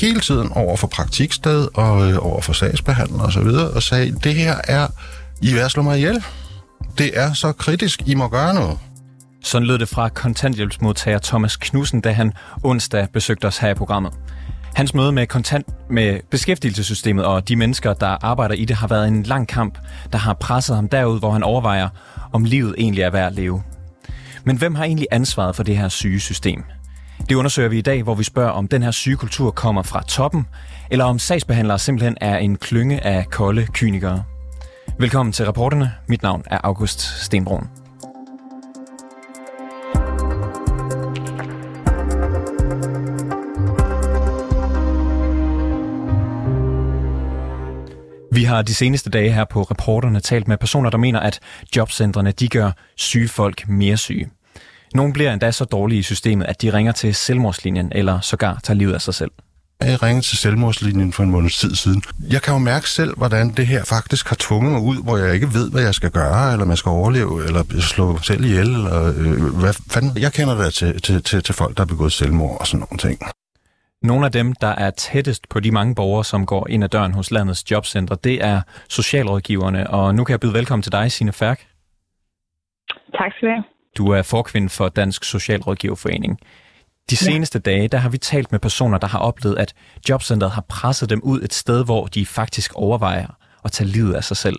hele tiden over for praktiksted og øh, over for sagsbehandler og så videre, og sagde, det her er, I vil slå mig ihjel. Det er så kritisk, I må gøre noget. Sådan lød det fra kontanthjælpsmodtager Thomas Knudsen, da han onsdag besøgte os her i programmet. Hans møde med, kontant, med beskæftigelsessystemet og de mennesker, der arbejder i det, har været en lang kamp, der har presset ham derud, hvor han overvejer, om livet egentlig er værd at leve. Men hvem har egentlig ansvaret for det her syge system? Det undersøger vi i dag, hvor vi spørger, om den her sygekultur kommer fra toppen, eller om sagsbehandlere simpelthen er en klynge af kolde kynikere. Velkommen til rapporterne. Mit navn er August Stenbrun. Vi har de seneste dage her på reporterne talt med personer, der mener, at jobcentrene de gør syge folk mere syge. Nogle bliver endda så dårlige i systemet, at de ringer til selvmordslinjen eller sågar tager livet af sig selv. Jeg ringede til selvmordslinjen for en måneds tid siden. Jeg kan jo mærke selv, hvordan det her faktisk har tvunget mig ud, hvor jeg ikke ved, hvad jeg skal gøre, eller man skal overleve, eller slå mig selv ihjel, eller øh, hvad fanden. Jeg kender det til, til, til, til folk, der har begået selvmord og sådan nogle ting. Nogle af dem, der er tættest på de mange borgere, som går ind ad døren hos landets jobcentre, det er socialrådgiverne. Og nu kan jeg byde velkommen til dig, Signe Færk. Tak skal du have. Du er forkvinde for Dansk Socialrådgiverforening. De seneste ja. dage, der har vi talt med personer, der har oplevet, at jobcentret har presset dem ud et sted, hvor de faktisk overvejer at tage livet af sig selv.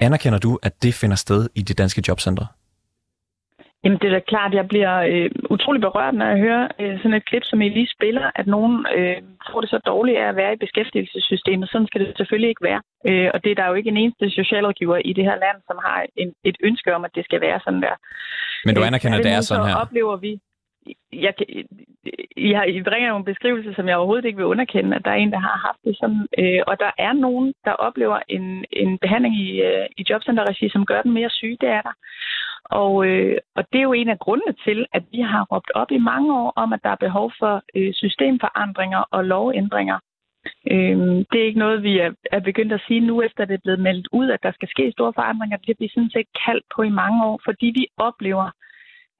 Anerkender du, at det finder sted i de danske jobcentre? Jamen det er da klart, jeg bliver øh, utrolig berørt, når jeg hører øh, sådan et klip, som I lige spiller, at nogen øh, får det så dårligt af at være i beskæftigelsessystemet. Sådan skal det selvfølgelig ikke være. Øh, og det er der jo ikke en eneste socialrådgiver i det her land, som har en, et ønske om, at det skal være sådan der. Men du øh, anerkender, at det er sådan her? oplever vi, jeg, jeg, I bringer jo en beskrivelse, som jeg overhovedet ikke vil underkende, at der er en, der har haft det sådan. Øh, og der er nogen, der oplever en, en behandling i, øh, i jobcenterregi, som gør den mere syge. Det er der. Og, øh, og det er jo en af grundene til, at vi har råbt op i mange år om, at der er behov for øh, systemforandringer og lovændringer. Øh, det er ikke noget, vi er, er begyndt at sige nu, efter det er blevet meldt ud, at der skal ske store forandringer. Det har vi sådan set kaldt på i mange år, fordi vi oplever,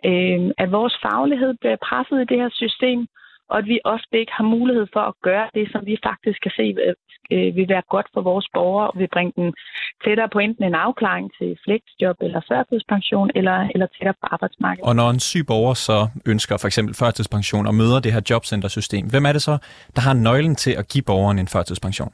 øh, at vores faglighed bliver presset i det her system, og at vi ofte ikke har mulighed for at gøre det, som vi faktisk kan se øh, øh, vil være godt for vores borgere, og vil bringe dem tættere på enten en afklaring til flexjob eller førtidspension, eller, eller tættere på arbejdsmarkedet. Og når en syg borger så ønsker for eksempel førtidspension og møder det her jobcentersystem, hvem er det så, der har nøglen til at give borgeren en førtidspension?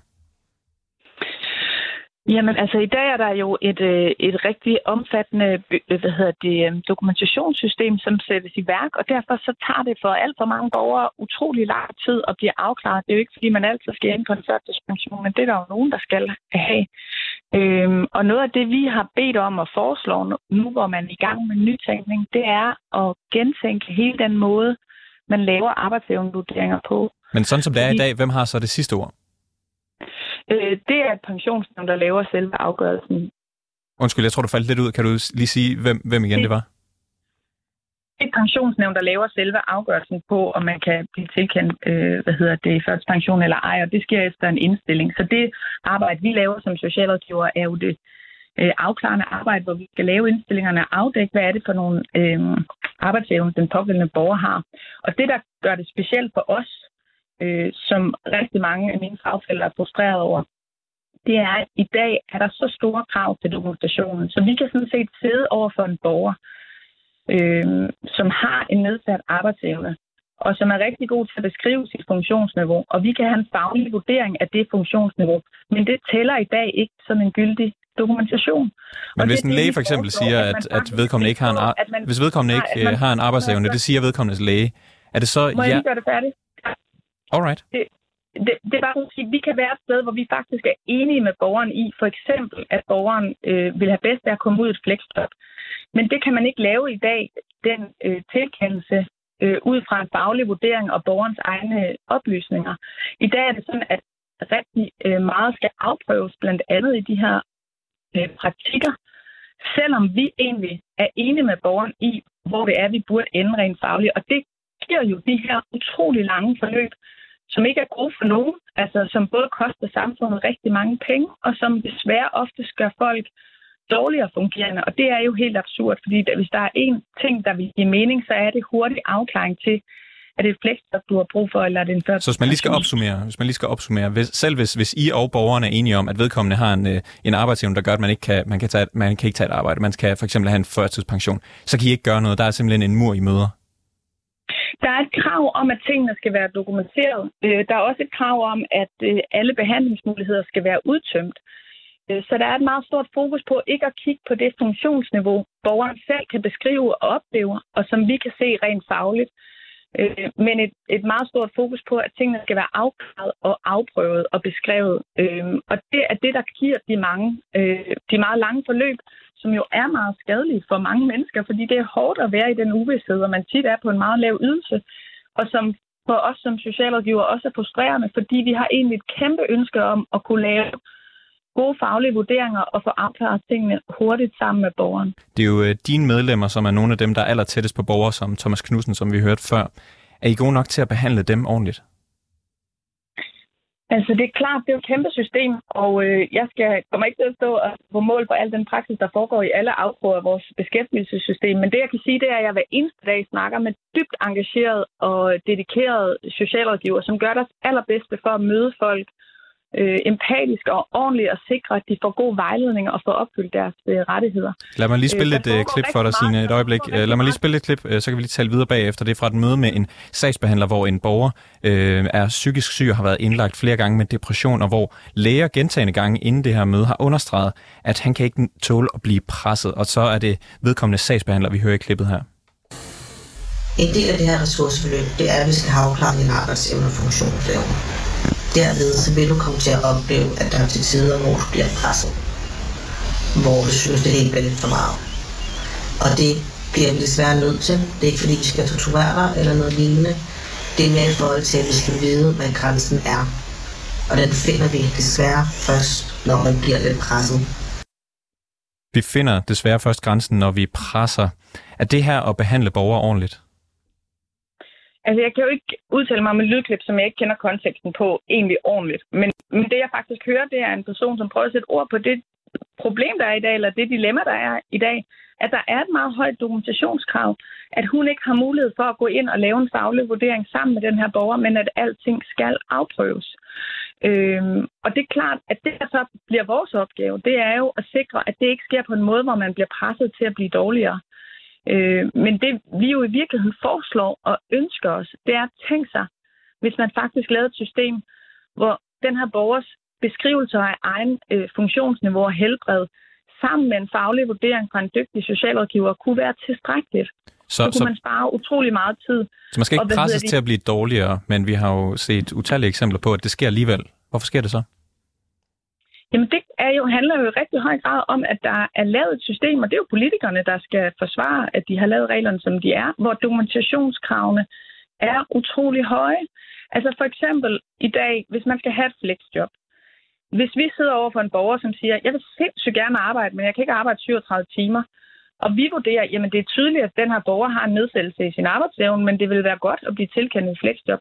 Jamen altså i dag er der jo et, øh, et rigtig omfattende øh, hvad hedder det, øh, dokumentationssystem, som sættes i værk, og derfor så tager det for alt for mange borgere utrolig lang tid at blive afklaret. Det er jo ikke, fordi man altid skal ind på en førtidspension, men det er der jo nogen, der skal have. Øhm, og noget af det, vi har bedt om at foreslå nu, hvor man er i gang med nytænkning, det er at gentænke hele den måde, man laver arbejdsevnevurderinger på. Men sådan som det er i dag, hvem har så det sidste ord? Øh, det er et pensionsnævn, der laver selve afgørelsen. Undskyld, jeg tror, du faldt lidt ud. Kan du lige sige, hvem, hvem igen det, det var? Det er et pensionsnævn, der laver selve afgørelsen på, om man kan blive tilkendt, øh, hvad hedder det, førtidspension eller ej, og det sker efter en indstilling. Så det arbejde, vi laver som socialrådgiver, er jo det øh, afklarende arbejde, hvor vi skal lave indstillingerne og afdække, hvad er det for nogle øh, arbejdsevne, den pågældende borger har. Og det, der gør det specielt for os, øh, som rigtig mange af mine fagfælder er frustreret over, det er, at i dag er der så store krav til dokumentationen, så vi kan sådan set sidde over for en borger, øh, som har en nedsat arbejdsevne, og som er rigtig god til at beskrive sit funktionsniveau, og vi kan have en faglig vurdering af det funktionsniveau, men det tæller i dag ikke som en gyldig dokumentation. Men og hvis en læge for eksempel siger, at, at, vedkommende ikke har en, ar- man, hvis vedkommende ikke man, har en arbejdsevne, det siger vedkommendes læge, er det så... Må jeg ja, gøre det færdigt? Alright. Det, det, det er bare sådan at sige, at vi kan være et sted, hvor vi faktisk er enige med borgeren i, for eksempel, at borgeren øh, vil have bedst af at komme ud i et flexjob. Men det kan man ikke lave i dag, den øh, tilkendelse, øh, ud fra en faglig vurdering og borgerens egne oplysninger. I dag er det sådan, at rigtig øh, meget skal afprøves, blandt andet i de her øh, praktikker, selvom vi egentlig er enige med borgeren i, hvor det er, vi burde ende rent fagligt. Og det giver jo de her utrolig lange forløb, som ikke er gode for nogen, altså som både koster samfundet rigtig mange penge, og som desværre ofte gør folk dårligere fungerende. Og det er jo helt absurd, fordi hvis der er én ting, der vil give mening, så er det hurtig afklaring til, er det et fleksjob, du har brug for, eller er det en Så hvis man lige skal opsummere, hvis man lige skal opsummere hvis, selv hvis, hvis I og borgerne er enige om, at vedkommende har en, øh, en arbejdsevne, der gør, at man ikke kan, man kan, tage, man kan ikke tage et arbejde, man skal for eksempel have en førtidspension, så kan I ikke gøre noget. Der er simpelthen en mur, I møder. Der er et krav om, at tingene skal være dokumenteret. Øh, der er også et krav om, at øh, alle behandlingsmuligheder skal være udtømt. Øh, så der er et meget stort fokus på ikke at kigge på det funktionsniveau, borgeren selv kan beskrive og opleve, og som vi kan se rent fagligt. Øh, men et, et meget stort fokus på, at tingene skal være afklaret og afprøvet og beskrevet. Øh, og det er det, der giver de mange, øh, de meget lange forløb, som jo er meget skadelige for mange mennesker, fordi det er hårdt at være i den uvidshed, og man tit er på en meget lav ydelse, og som for os som socialrådgiver også er frustrerende, fordi vi har egentlig et kæmpe ønske om at kunne lave gode faglige vurderinger og få afklaret tingene hurtigt sammen med borgeren. Det er jo øh, dine medlemmer, som er nogle af dem, der er aller tættest på borgere, som Thomas Knudsen, som vi hørte før. Er I gode nok til at behandle dem ordentligt? Altså, det er klart, det er et kæmpe system, og øh, jeg skal, kommer ikke til at stå og få mål for al den praksis, der foregår i alle afgrupper af vores beskæftigelsessystem. Men det, jeg kan sige, det er, at jeg hver eneste dag snakker med dybt engageret og dedikeret socialrådgiver, som gør deres allerbedste for at møde folk øh, empatisk og ordentligt at sikre, at de får god vejledning og får opfyldt deres øh, rettigheder. Lad mig lige spille øh, et øh, klip for dig, Signe, et øjeblik. Øh, lad mig lige spille et klip, øh, så kan vi lige tale videre bagefter. Det er fra et møde med en sagsbehandler, hvor en borger øh, er psykisk syg og har været indlagt flere gange med depression, og hvor læger gentagende gange inden det her møde har understreget, at han kan ikke tåle at blive presset, og så er det vedkommende sagsbehandler, vi hører i klippet her. En del af det her ressourceforløb, det er, at vi skal have afklaret din arbejdsevne og funktionsevne. Derved så vil du komme til at opleve, at der er til tider, hvor du bliver presset. Hvor du synes, det helt bliver lidt for meget. Og det bliver vi desværre nødt til. Det er ikke fordi, vi skal torturere dig eller noget lignende. Det er mere i forhold til, at vi skal vide, hvad grænsen er. Og den finder vi desværre først, når man bliver lidt presset. Vi finder desværre først grænsen, når vi presser. Er det her at behandle borgere ordentligt? Altså, jeg kan jo ikke udtale mig om et lydklip, som jeg ikke kender konteksten på egentlig ordentligt. Men, men det, jeg faktisk hører, det er en person, som prøver at sætte ord på det problem, der er i dag, eller det dilemma, der er i dag, at der er et meget højt dokumentationskrav, at hun ikke har mulighed for at gå ind og lave en faglig vurdering sammen med den her borger, men at alting skal afprøves. Øhm, og det er klart, at det, der så bliver vores opgave, det er jo at sikre, at det ikke sker på en måde, hvor man bliver presset til at blive dårligere. Øh, men det, vi jo i virkeligheden foreslår og ønsker os, det er at tænke sig, hvis man faktisk lavede et system, hvor den her borgers beskrivelser af egen øh, funktionsniveau og helbred, sammen med en faglig vurdering fra en dygtig socialrådgiver, kunne være tilstrækkeligt. Så, så kunne så, man spare utrolig meget tid. Så man skal ikke presses til at blive dårligere, men vi har jo set utallige eksempler på, at det sker alligevel. Hvorfor sker det så? Jamen det er jo, handler jo i rigtig høj grad om, at der er lavet et system, og det er jo politikerne, der skal forsvare, at de har lavet reglerne, som de er, hvor dokumentationskravene er utrolig høje. Altså for eksempel i dag, hvis man skal have et flexjob, hvis vi sidder over for en borger, som siger, jeg vil sindssygt gerne arbejde, men jeg kan ikke arbejde 37 timer, og vi vurderer, jamen det er tydeligt, at den her borger har en nedsættelse i sin arbejdsevne, men det vil være godt at blive tilkendt en flexjob,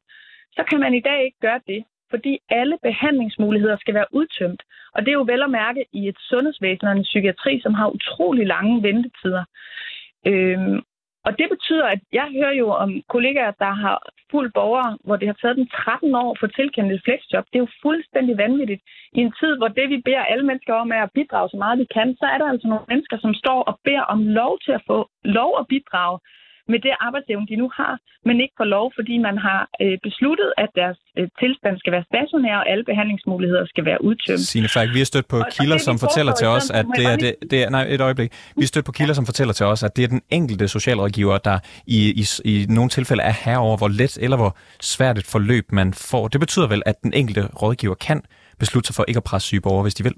så kan man i dag ikke gøre det fordi alle behandlingsmuligheder skal være udtømt. Og det er jo vel at mærke i et sundhedsvæsen og en psykiatri, som har utrolig lange ventetider. Øhm, og det betyder, at jeg hører jo om kollegaer, der har fuldt borgere, hvor det har taget dem 13 år for tilkendt et flexjob. Det er jo fuldstændig vanvittigt. I en tid, hvor det, vi beder alle mennesker om, er at bidrage så meget, de kan, så er der altså nogle mennesker, som står og beder om lov til at få lov at bidrage med det arbejdsevne, de nu har, men ikke får lov, fordi man har øh, besluttet, at deres øh, tilstand skal være stationær, og alle behandlingsmuligheder skal være udtømt. Signe Falk, vi har stødt på og, kilder, og som fortæller til os, at det er, det, det er... Nej, et øjeblik. Vi har stødt på kilder, som fortæller til os, at det er den enkelte socialrådgiver, der i, i, i nogle tilfælde er herover, hvor let eller hvor svært et forløb man får. Det betyder vel, at den enkelte rådgiver kan beslutte sig for ikke at presse syge borgere, hvis de vil?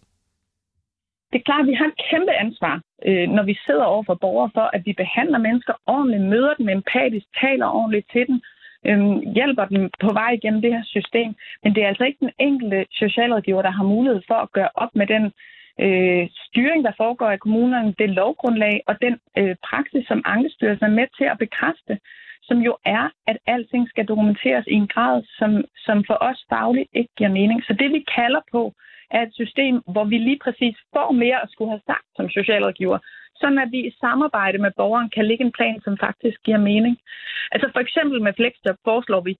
Det er klart, at vi har et kæmpe ansvar, øh, når vi sidder over for borgere, for at vi behandler mennesker ordentligt, møder dem empatisk, taler ordentligt til dem, øh, hjælper dem på vej igennem det her system. Men det er altså ikke den enkelte socialrådgiver, der har mulighed for at gøre op med den øh, styring, der foregår i kommunerne, det lovgrundlag og den øh, praksis, som Ankestyrelsen er med til at bekræfte, som jo er, at alting skal dokumenteres i en grad, som, som for os fagligt ikke giver mening. Så det vi kalder på, af et system, hvor vi lige præcis får mere at skulle have sagt som socialrådgiver, sådan at vi i samarbejde med borgeren kan lægge en plan, som faktisk giver mening. Altså for eksempel med Flexjob foreslår vi,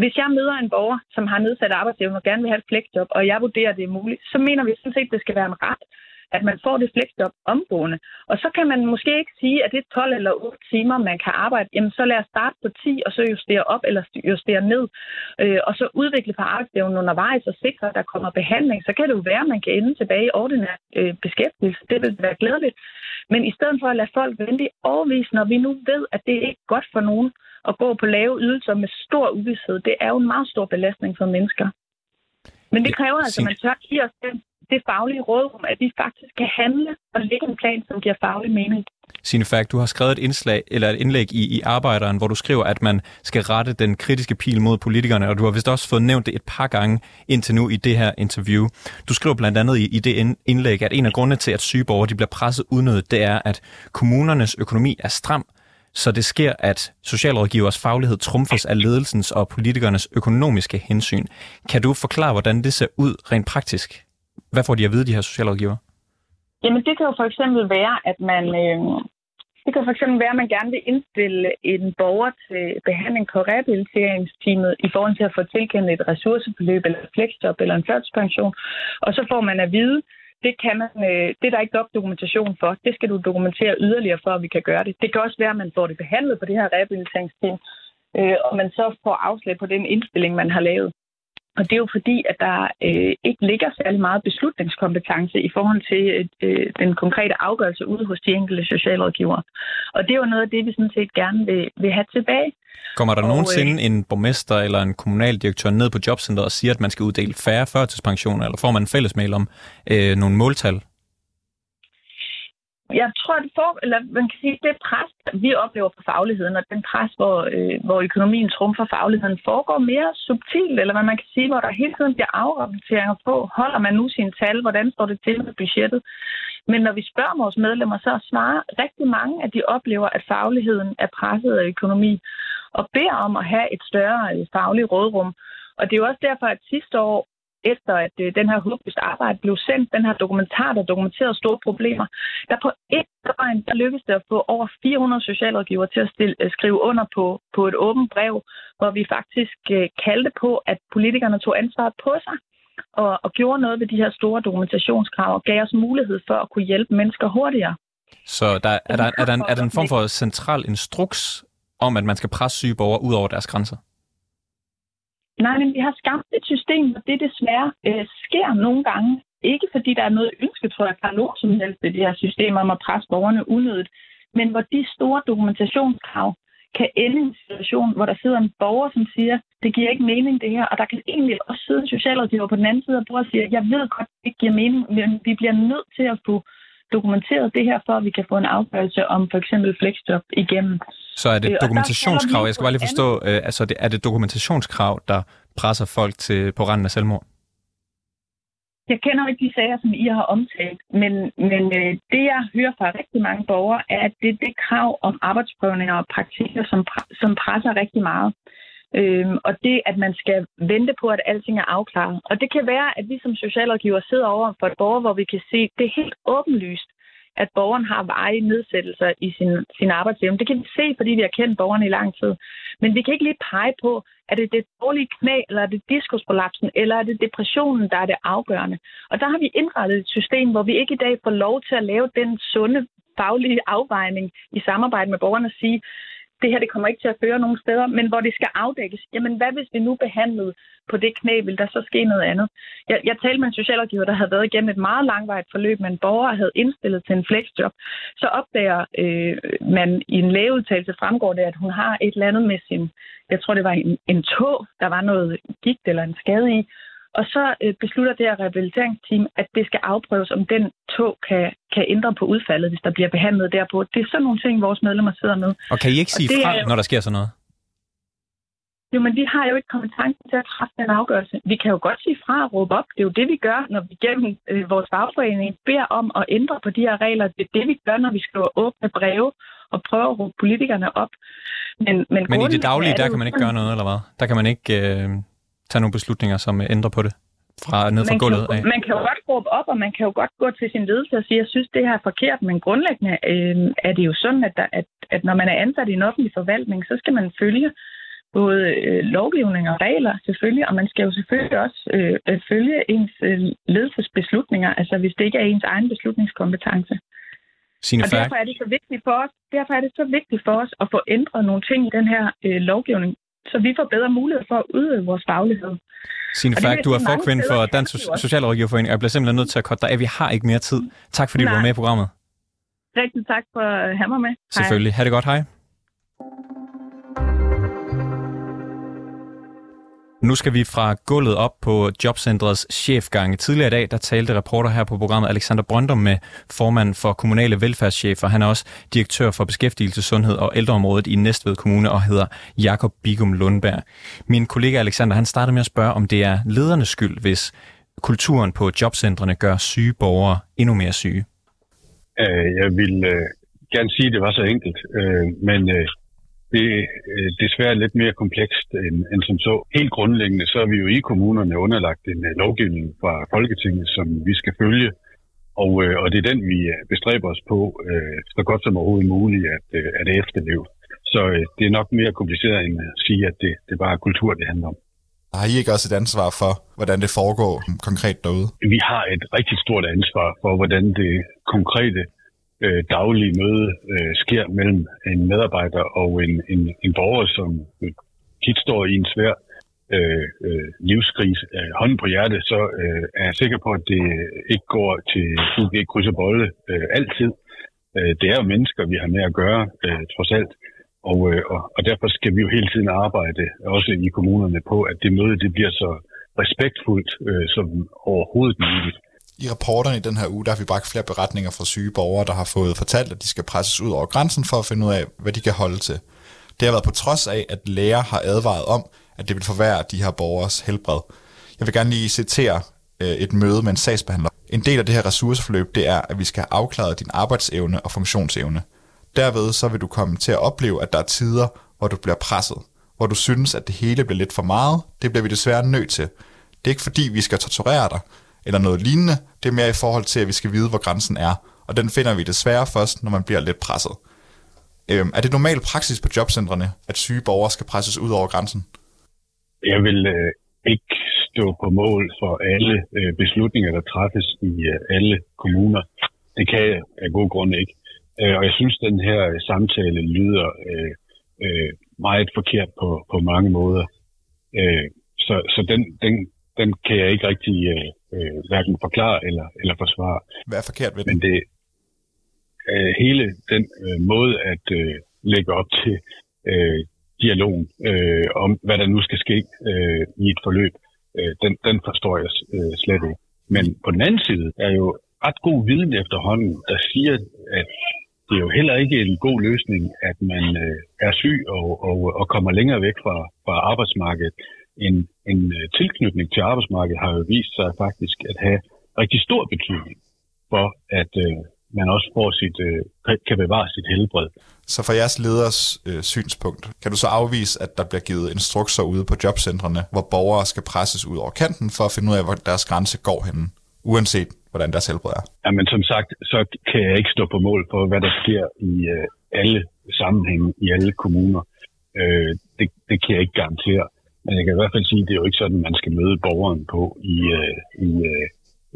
hvis jeg møder en borger, som har nedsat arbejdsevne og gerne vil have et flexjob, og jeg vurderer, at det er muligt, så mener vi sådan set, at det skal være en ret, at man får det flexjob omgående. Og så kan man måske ikke sige, at det er 12 eller 8 timer, man kan arbejde. Jamen, så lad os starte på 10, og så justere op eller justere ned. Øh, og så udvikle på arbejdsevnen undervejs og sikre, at der kommer behandling. Så kan det jo være, at man kan ende tilbage i ordinær øh, beskæftigelse. Det vil være glædeligt. Men i stedet for at lade folk vente i overvis, når vi nu ved, at det er ikke godt for nogen at gå på lave ydelser med stor uvidshed, det er jo en meget stor belastning for mennesker. Men det kræver altså, at man tør give os den det faglige rådrum, at vi faktisk kan handle og lægge en plan, som giver faglig mening. Signe Færk, du har skrevet et, indslag, eller et indlæg i, i Arbejderen, hvor du skriver, at man skal rette den kritiske pil mod politikerne, og du har vist også fået nævnt det et par gange indtil nu i det her interview. Du skriver blandt andet i, i det indlæg, at en af grundene til, at sygeborgere de bliver presset udnyttet, det er, at kommunernes økonomi er stram, så det sker, at socialrådgivers faglighed trumfes af ledelsens og politikernes økonomiske hensyn. Kan du forklare, hvordan det ser ud rent praktisk? Hvad får de at vide, de her socialrådgiver? Jamen, det kan jo for eksempel være, at man... Øh, det kan for eksempel være, at man gerne vil indstille en borger til behandling på rehabiliteringsteamet i forhold til at få tilkendt et ressourceforløb eller et flexjob eller en førtidspension. Og så får man at vide, det, kan man, øh, det er der ikke nok dokumentation for. Det skal du dokumentere yderligere for, at vi kan gøre det. Det kan også være, at man får det behandlet på det her rehabiliteringsteam, øh, og man så får afslag på den indstilling, man har lavet. Og det er jo fordi, at der øh, ikke ligger særlig meget beslutningskompetence i forhold til øh, den konkrete afgørelse ude hos de enkelte socialrådgivere. Og det er jo noget af det, vi sådan set gerne vil, vil have tilbage. Kommer der og, nogensinde øh, en borgmester eller en kommunaldirektør ned på jobcenteret og siger, at man skal uddele færre førtidspensioner, eller får man en fællesmail om øh, nogle måltal? Jeg tror, at for, eller man kan sige, det pres, vi oplever på fagligheden, og den pres, hvor, øh, hvor økonomien trumfer fagligheden, foregår mere subtilt, eller hvad man kan sige, hvor der hele tiden bliver afrapporteringer på, holder man nu sine tal, hvordan står det til med budgettet. Men når vi spørger vores medlemmer, så svarer rigtig mange, at de oplever, at fagligheden er presset af økonomi, og beder om at have et større øh, fagligt rådrum. Og det er jo også derfor, at sidste år efter at øh, den her håbløst arbejde blev sendt, den her dokumentar, der dokumenterede store problemer, der på et døgn, der lykkedes det at få over 400 socialrådgivere til at stille, øh, skrive under på, på et åbent brev, hvor vi faktisk øh, kaldte på, at politikerne tog ansvaret på sig og, og gjorde noget ved de her store dokumentationskrav og gav os mulighed for at kunne hjælpe mennesker hurtigere. Så der, er, der, er, der en, er der en form for central instruks om, at man skal presse syge borgere ud over deres grænser? Nej, men vi har skabt et system, hvor det desværre øh, sker nogle gange. Ikke fordi der er noget ønske, tror jeg, fra nogen som helst i det her system om at presse borgerne unødigt, men hvor de store dokumentationskrav kan ende i en situation, hvor der sidder en borger, som siger, det giver ikke mening det her, og der kan egentlig også sidde en socialrådgiver på den anden side og borger og siger, jeg ved godt, det ikke giver mening, men vi bliver nødt til at få dokumenteret det her, for at vi kan få en afgørelse om for eksempel flexjob igennem. Så er det øh, dokumentationskrav, jeg skal bare lige forstå, øh, altså det, er det dokumentationskrav, der presser folk til på randen af selvmord? Jeg kender ikke de sager, som I har omtalt, men, men øh, det, jeg hører fra rigtig mange borgere, er, at det er det krav om arbejdsprøvninger og praktikker, som, som presser rigtig meget. Øhm, og det, at man skal vente på, at alting er afklaret. Og det kan være, at vi som socialrådgiver sidder over for et borger, hvor vi kan se, at det er helt åbenlyst, at borgeren har veje nedsættelser i sin, sin arbejdsevne. Det kan vi se, fordi vi har kendt borgerne i lang tid. Men vi kan ikke lige pege på, er det det dårlige knæ, eller er det diskusprolapsen, eller er det depressionen, der er det afgørende. Og der har vi indrettet et system, hvor vi ikke i dag får lov til at lave den sunde faglige afvejning i samarbejde med borgerne og sige, det her det kommer ikke til at føre nogen steder, men hvor det skal afdækkes. Jamen, hvad hvis vi nu behandlede på det knæ, vil der så ske noget andet? Jeg, jeg talte med en socialrådgiver, der havde været igennem et meget langvarigt forløb med en borger, havde indstillet til en flexjob. Så opdager øh, man i en lægeudtalelse, fremgår det, at hun har et eller andet med sin, jeg tror det var en, en tog, der var noget gigt eller en skade i, og så øh, beslutter det her rehabiliteringsteam, at det skal afprøves, om den tog kan, kan ændre på udfaldet, hvis der bliver behandlet derpå. Det er sådan nogle ting, vores medlemmer sidder med. Og kan I ikke sige fra, er, når der sker sådan noget? Jo, men vi har jo ikke kompetencen til at træffe den afgørelse. Vi kan jo godt sige fra og råbe op. Det er jo det, vi gør, når vi gennem øh, vores fagforening beder om at ændre på de her regler. Det er det, vi gør, når vi skriver åbne breve og prøver at råbe politikerne op. Men, men, men i det daglige, der kan man ikke gøre noget, eller hvad? Der kan man ikke... Øh tage nogle beslutninger, som ændrer på det fra ned fra gulvet af? Man kan jo godt råbe op, og man kan jo godt gå til sin ledelse og sige, jeg synes, det her er forkert, men grundlæggende øh, er det jo sådan, at, der, at, at når man er ansat i en offentlig forvaltning, så skal man følge både øh, lovgivning og regler selvfølgelig, og man skal jo selvfølgelig også øh, følge ens øh, ledelsesbeslutninger, altså hvis det ikke er ens egen beslutningskompetence. Sine og derfor er det så vigtigt for os, derfor er det så vigtigt for os at få ændret nogle ting i den her øh, lovgivning, så vi får bedre mulighed for at udøve vores faglighed. Signe Færk, du er forkvinde for Dansk Socialrådgiverforening, og jeg bliver simpelthen nødt til at korte dig af. Vi har ikke mere tid. Tak fordi Nej. du var med i programmet. Rigtig tak for at have mig med. Selvfølgelig. Ha' det godt. Hej. Nu skal vi fra gulvet op på Jobcentrets chefgange. Tidligere i dag, der talte reporter her på programmet Alexander Brøndum med formand for kommunale velfærdschefer. Han er også direktør for beskæftigelse, sundhed og ældreområdet i Næstved Kommune og hedder Jakob Bigum Lundberg. Min kollega Alexander, han startede med at spørge, om det er ledernes skyld, hvis kulturen på jobcentrene gør syge borgere endnu mere syge. Øh, jeg vil øh, gerne sige, at det var så enkelt, øh, men det er øh, desværre lidt mere komplekst end, end som så. Helt grundlæggende så er vi jo i kommunerne underlagt en uh, lovgivning fra Folketinget, som vi skal følge, og, uh, og det er den, vi bestræber os på så godt som overhovedet muligt at, at efterleve. Så det er nok mere kompliceret end at sige, at det, det bare er kultur, det handler om. Har I ikke også et ansvar for, hvordan det foregår konkret derude? Vi har et rigtig stort ansvar for, hvordan det konkrete øh, daglige møde øh, sker mellem en medarbejder og en, en, en borger, som tit står i en svær øh, øh, livskrise. Øh, hånden på hjertet, så øh, er jeg sikker på, at det ikke går til UG kryds og bolle øh, altid. Øh, det er jo mennesker, vi har med at gøre, øh, trods alt. Og, øh, og, og derfor skal vi jo hele tiden arbejde, også i kommunerne, på, at det møde det bliver så respektfuldt øh, som overhovedet muligt. I rapporterne i den her uge, der har vi bragt flere beretninger fra syge borgere, der har fået fortalt, at de skal presses ud over grænsen for at finde ud af, hvad de kan holde til. Det har været på trods af, at læger har advaret om, at det vil forværre de her borgers helbred. Jeg vil gerne lige citere øh, et møde med en sagsbehandler. En del af det her ressourceforløb, det er, at vi skal have afklaret din arbejdsevne og funktionsevne. Derved så vil du komme til at opleve, at der er tider, hvor du bliver presset. Hvor du synes, at det hele bliver lidt for meget. Det bliver vi desværre nødt til. Det er ikke fordi, vi skal torturere dig, eller noget lignende. Det er mere i forhold til, at vi skal vide, hvor grænsen er. Og den finder vi desværre først, når man bliver lidt presset. Øhm, er det normal praksis på jobcentrene, at syge borgere skal presses ud over grænsen? Jeg vil øh, ikke stå på mål for alle øh, beslutninger, der træffes i øh, alle kommuner. Det kan jeg af god grund ikke. Øh, og jeg synes, den her samtale lyder øh, øh, meget forkert på, på mange måder. Øh, så så den, den, den kan jeg ikke rigtig øh, øh, hverken forklare eller, eller forsvare. Hvad er forkert ved det? Men det øh, hele den øh, måde at øh, lægge op til øh, dialogen øh, om, hvad der nu skal ske øh, i et forløb, øh, den, den forstår jeg øh, slet ikke. Men på den anden side er jo ret god viden efterhånden, der siger, at det er jo heller ikke en god løsning, at man øh, er syg og, og, og kommer længere væk fra, fra arbejdsmarkedet, en, en øh, tilknytning til arbejdsmarkedet har jo vist sig faktisk at have rigtig stor betydning for, at øh, man også får sit, øh, kan bevare sit helbred. Så fra jeres leders øh, synspunkt, kan du så afvise, at der bliver givet instrukser ude på jobcentrene, hvor borgere skal presses ud over kanten for at finde ud af, hvor deres grænse går henne, uanset hvordan deres helbred er? Jamen som sagt, så kan jeg ikke stå på mål for, hvad der sker i øh, alle sammenhænge, i alle kommuner. Øh, det, det kan jeg ikke garantere. Men jeg kan i hvert fald sige, at det er jo ikke sådan, man skal møde borgeren på i, øh, i øh,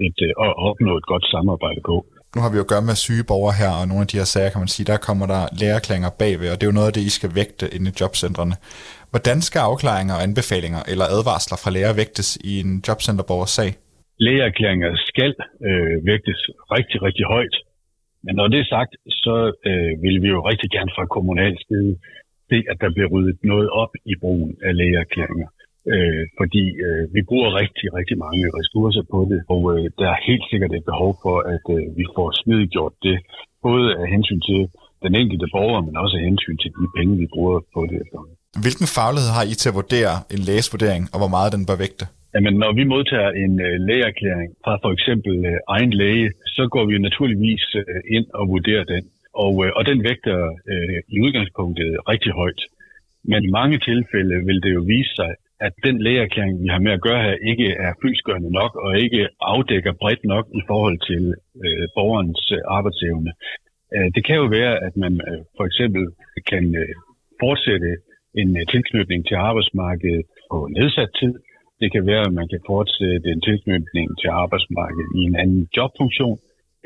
et, øh, og opnå et godt samarbejde på. Nu har vi jo at gøre med syge borgere her, og nogle af de her sager, kan man sige, der kommer der lærerklænger bagved, og det er jo noget af det, I skal vægte inde i jobcentrene. Hvordan skal afklaringer og anbefalinger eller advarsler fra læger vægtes i en jobcenterborgers sag? Lægeerklæringer skal øh, vægtes rigtig, rigtig højt. Men når det er sagt, så øh, vil vi jo rigtig gerne fra kommunal side se, at der bliver ryddet noget op i brugen af lægeerklæringer. Øh, fordi øh, vi bruger rigtig, rigtig mange ressourcer på det, og øh, der er helt sikkert et behov for, at øh, vi får smidiggjort det, både af hensyn til den enkelte borger, men også af hensyn til de penge, vi bruger på det. Hvilken faglighed har I til at vurdere en lægesvurdering, og hvor meget den bør vægte? Jamen, når vi modtager en øh, lægeerklæring fra for eksempel øh, egen læge, så går vi naturligvis øh, ind og vurderer den. Og, øh, og den vægter øh, i udgangspunktet rigtig højt. Men i mange tilfælde vil det jo vise sig, at den lægeerklæring, vi har med at gøre her, ikke er fyldsgørende nok og ikke afdækker bredt nok i forhold til øh, borgerens øh, arbejdsevne. Øh, det kan jo være, at man øh, for eksempel kan øh, fortsætte en øh, tilknytning til arbejdsmarkedet på nedsat tid. Det kan være, at man kan fortsætte en tilknytning til arbejdsmarkedet i en anden jobfunktion.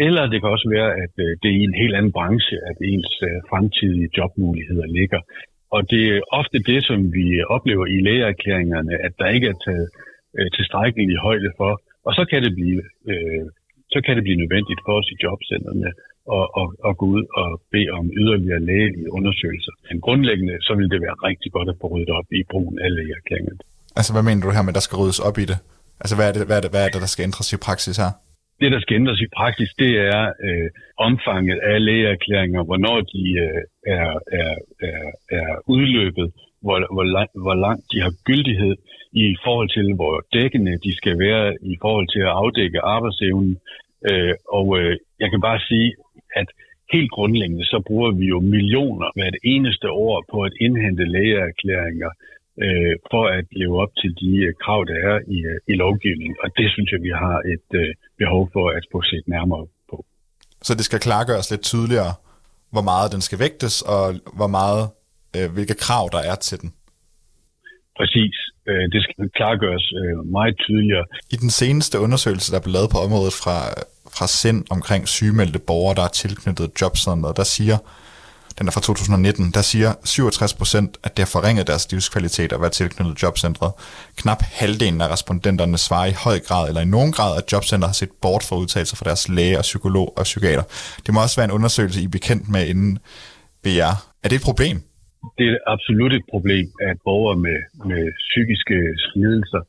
Eller det kan også være, at øh, det er i en helt anden branche, at ens øh, fremtidige jobmuligheder ligger. Og det er ofte det, som vi oplever i lægeerklæringerne, at der ikke er taget øh, tilstrækkeligt højde for. Og så kan det blive, øh, så kan det blive nødvendigt for os i jobcenterne at, at, at gå ud og bede om yderligere lægelige undersøgelser. Men grundlæggende, så vil det være rigtig godt at få ryddet op i brugen af lægeerklæringerne. Altså, hvad mener du her med, at der skal ryddes op i det? Altså, hvad er det, hvad er det, hvad er det der skal ændres i praksis her? Det, der skal ændres i praksis, det er øh, omfanget af lægeerklæringer, hvornår de øh, er, er, er, er udløbet, hvor, hvor, lang, hvor langt de har gyldighed i forhold til, hvor dækkende de skal være i forhold til at afdække arbejdsevnen. Øh, og øh, jeg kan bare sige, at helt grundlæggende, så bruger vi jo millioner hvert eneste år på at indhente lægeerklæringer øh, for at leve op til de øh, krav, der er i, øh, i lovgivningen. Og det synes jeg, vi har et øh, behov for at få set nærmere på. Så det skal klargøres lidt tydeligere, hvor meget den skal vægtes, og hvor meget, øh, hvilke krav der er til den? Præcis. Øh, det skal klargøres øh, meget tydeligere. I den seneste undersøgelse, der blev lavet på området fra, fra SIND omkring sygemeldte borgere, der er tilknyttet jobcenteret, der siger den er fra 2019, der siger 67 procent, at det har forringet deres livskvalitet at være tilknyttet jobcentret. Knap halvdelen af respondenterne svarer i høj grad eller i nogen grad, at jobcentret har set bort for udtalelser fra deres læge og psykolog og psykiater. Det må også være en undersøgelse, I er bekendt med inden BR. Er det et problem? Det er absolut et problem, at borgere med, med psykiske lidelser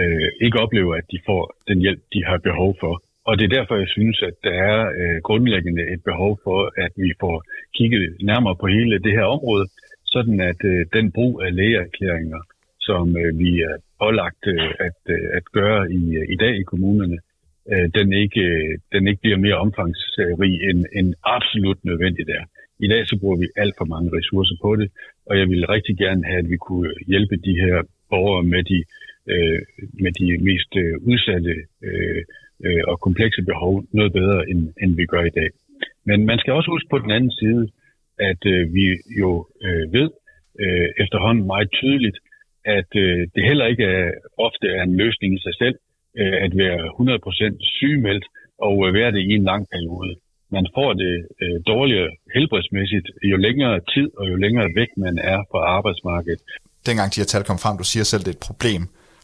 øh, ikke oplever, at de får den hjælp, de har behov for. Og det er derfor, jeg synes, at der er øh, grundlæggende et behov for, at vi får kigget nærmere på hele det her område, sådan at øh, den brug af lægeerklæringer, som øh, vi er pålagt øh, at, øh, at gøre i, øh, i dag i kommunerne, øh, den, ikke, øh, den ikke bliver mere omfangsrig end, end absolut nødvendigt er. I dag så bruger vi alt for mange ressourcer på det, og jeg vil rigtig gerne have, at vi kunne hjælpe de her borgere med de, øh, med de mest øh, udsatte øh, øh, og komplekse behov noget bedre, end, end vi gør i dag. Men man skal også huske på den anden side, at øh, vi jo øh, ved øh, efterhånden meget tydeligt, at øh, det heller ikke er, ofte er en løsning i sig selv øh, at være 100% sygemeldt og øh, være det i en lang periode. Man får det øh, dårligere helbredsmæssigt jo længere tid og jo længere væk man er fra arbejdsmarkedet. Dengang de her tal kom frem, du siger selv, det er et problem.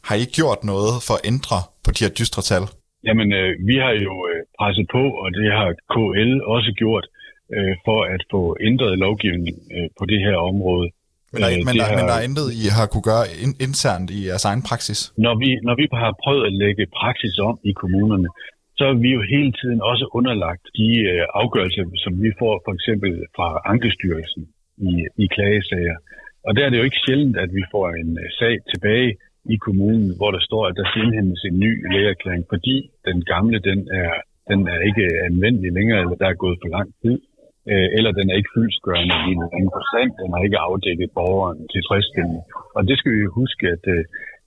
Har I gjort noget for at ændre på de her dystre tal? Jamen, øh, vi har jo øh, presset på, og det har KL også gjort, øh, for at få ændret lovgivning øh, på det her område. Men der, øh, men, der, har, men der er intet, I har kunne gøre in, internt i jeres egen praksis? Når vi, når vi har prøvet at lægge praksis om i kommunerne, så er vi jo hele tiden også underlagt de øh, afgørelser, som vi får for eksempel fra Ankestyrelsen i, i klagesager. Og der er det jo ikke sjældent, at vi får en øh, sag tilbage, i kommunen, hvor der står, at der skal indhentes en ny lægeerklæring, fordi den gamle, den er, den er ikke anvendelig længere, eller der er gået for lang tid, øh, eller den er ikke fyldskørende i en procent, den har ikke afdækket borgeren tilfredsstillende. Og det skal vi huske, at øh,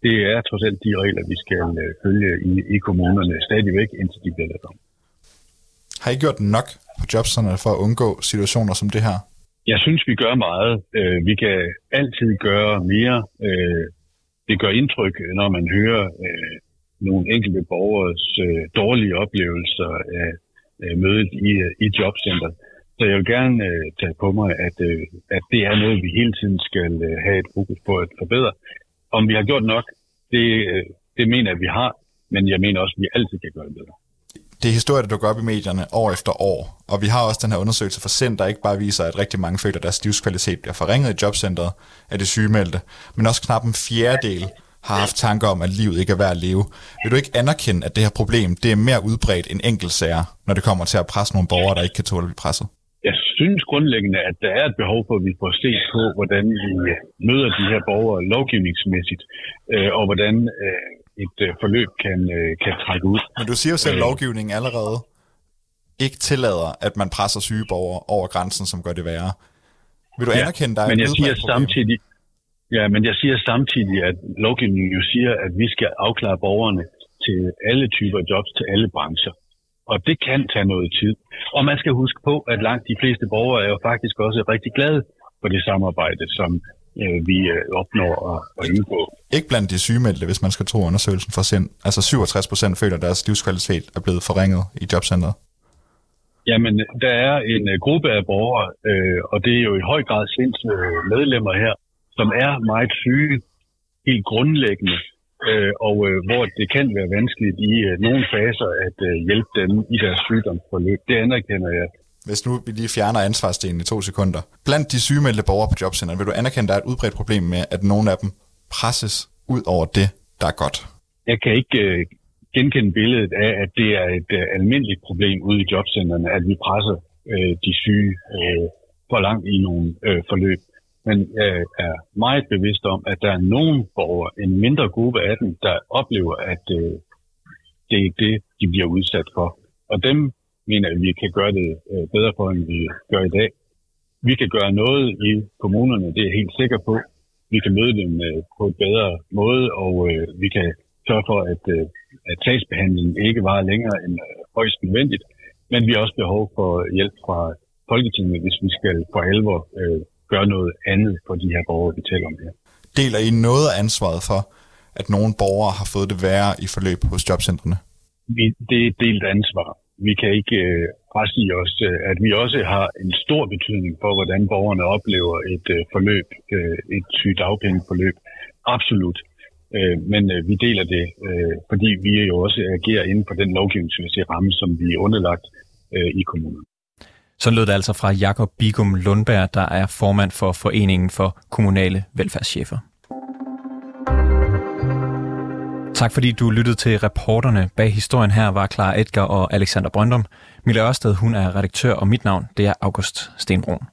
det er trods alt de regler, vi skal øh, følge i, i kommunerne stadigvæk, indtil de bliver lavet om. Har I gjort nok på jobcenterne for at undgå situationer som det her? Jeg synes, vi gør meget. Vi kan altid gøre mere det gør indtryk, øh, når man hører øh, nogle enkelte borgers øh, dårlige oplevelser af øh, mødet i, øh, i jobcenteret. Så jeg vil gerne øh, tage på mig, at, øh, at det er noget, vi hele tiden skal øh, have et fokus på at forbedre. Om vi har gjort nok, det, øh, det mener jeg, at vi har, men jeg mener også, at vi altid kan gøre det bedre det er historier, der dukker op i medierne år efter år, og vi har også den her undersøgelse fra Center, der ikke bare viser, at rigtig mange føler, at deres livskvalitet bliver forringet i jobcentret af det sygemeldte, men også knap en fjerdedel har haft tanker om, at livet ikke er værd at leve. Vil du ikke anerkende, at det her problem det er mere udbredt end enkeltsager, når det kommer til at presse nogle borgere, der ikke kan tåle at blive presset? Jeg synes grundlæggende, at der er et behov for, at vi får set på, hvordan vi møder de her borgere lovgivningsmæssigt, øh, og hvordan øh, et øh, forløb kan, øh, kan trække ud. Men du siger jo selv, at øh. lovgivningen allerede ikke tillader, at man presser syge borgere over grænsen, som gør det værre. Vil du ja, anerkende dig? men jeg siger samtidig, Ja, men jeg siger samtidig, at lovgivningen jo siger, at vi skal afklare borgerne til alle typer jobs, til alle brancher. Og det kan tage noget tid. Og man skal huske på, at langt de fleste borgere er jo faktisk også rigtig glade for det samarbejde, som øh, vi øh, opnår at, at indgå. Ikke blandt de sygemeldte, hvis man skal tro undersøgelsen for sind. Altså 67 procent føler, at deres livskvalitet er blevet forringet i jobcentret. Jamen, der er en uh, gruppe af borgere, øh, og det er jo i høj grad sinds øh, medlemmer her, som er meget syge, helt grundlæggende, øh, og øh, hvor det kan være vanskeligt i øh, nogle faser at øh, hjælpe dem i deres sygdomsforløb. Det anerkender jeg. Hvis nu vi lige fjerner ansvarsdelen i to sekunder. Blandt de sygemeldte borgere på jobcenteret, vil du anerkende, at der er et udbredt problem med, at nogle af dem presses ud over det, der er godt? Jeg kan ikke øh, genkende billedet af, at det er et øh, almindeligt problem ude i jobcentrene, at vi presser øh, de syge øh, for langt i nogle øh, forløb. Men jeg er meget bevidst om, at der er nogen borgere, en mindre gruppe af dem, der oplever, at øh, det er det, de bliver udsat for. Og dem mener jeg, at vi kan gøre det øh, bedre for, end vi gør i dag. Vi kan gøre noget i kommunerne, det er jeg helt sikker på. Vi kan møde dem øh, på en bedre måde, og øh, vi kan sørge for, at, øh, at sagsbehandlingen ikke varer længere end øh, højst nødvendigt. Men vi har også behov for hjælp fra Folketinget, hvis vi skal for alvor øh, gøre noget andet for de her borgere, vi taler om her. Deler I noget af ansvaret for, at nogle borgere har fået det værre i forløb hos jobcentrene? Vi, det er delt ansvar. Vi kan ikke øh, frasige os, øh, at vi også har en stor betydning for, hvordan borgerne oplever et øh, forløb, øh, et sygdagpengeforløb. Absolut. Øh, men øh, vi deler det, øh, fordi vi jo også agerer inden for den lovgivningsmæssige ramme, som vi er underlagt øh, i kommunen. Så lød det altså fra Jakob Bigum Lundberg, der er formand for Foreningen for Kommunale Velfærdschefer. Tak fordi du lyttede til reporterne. Bag historien her var Clara Edgar og Alexander Brøndum. Mille Ørsted, hun er redaktør, og mit navn det er August Stenbrun.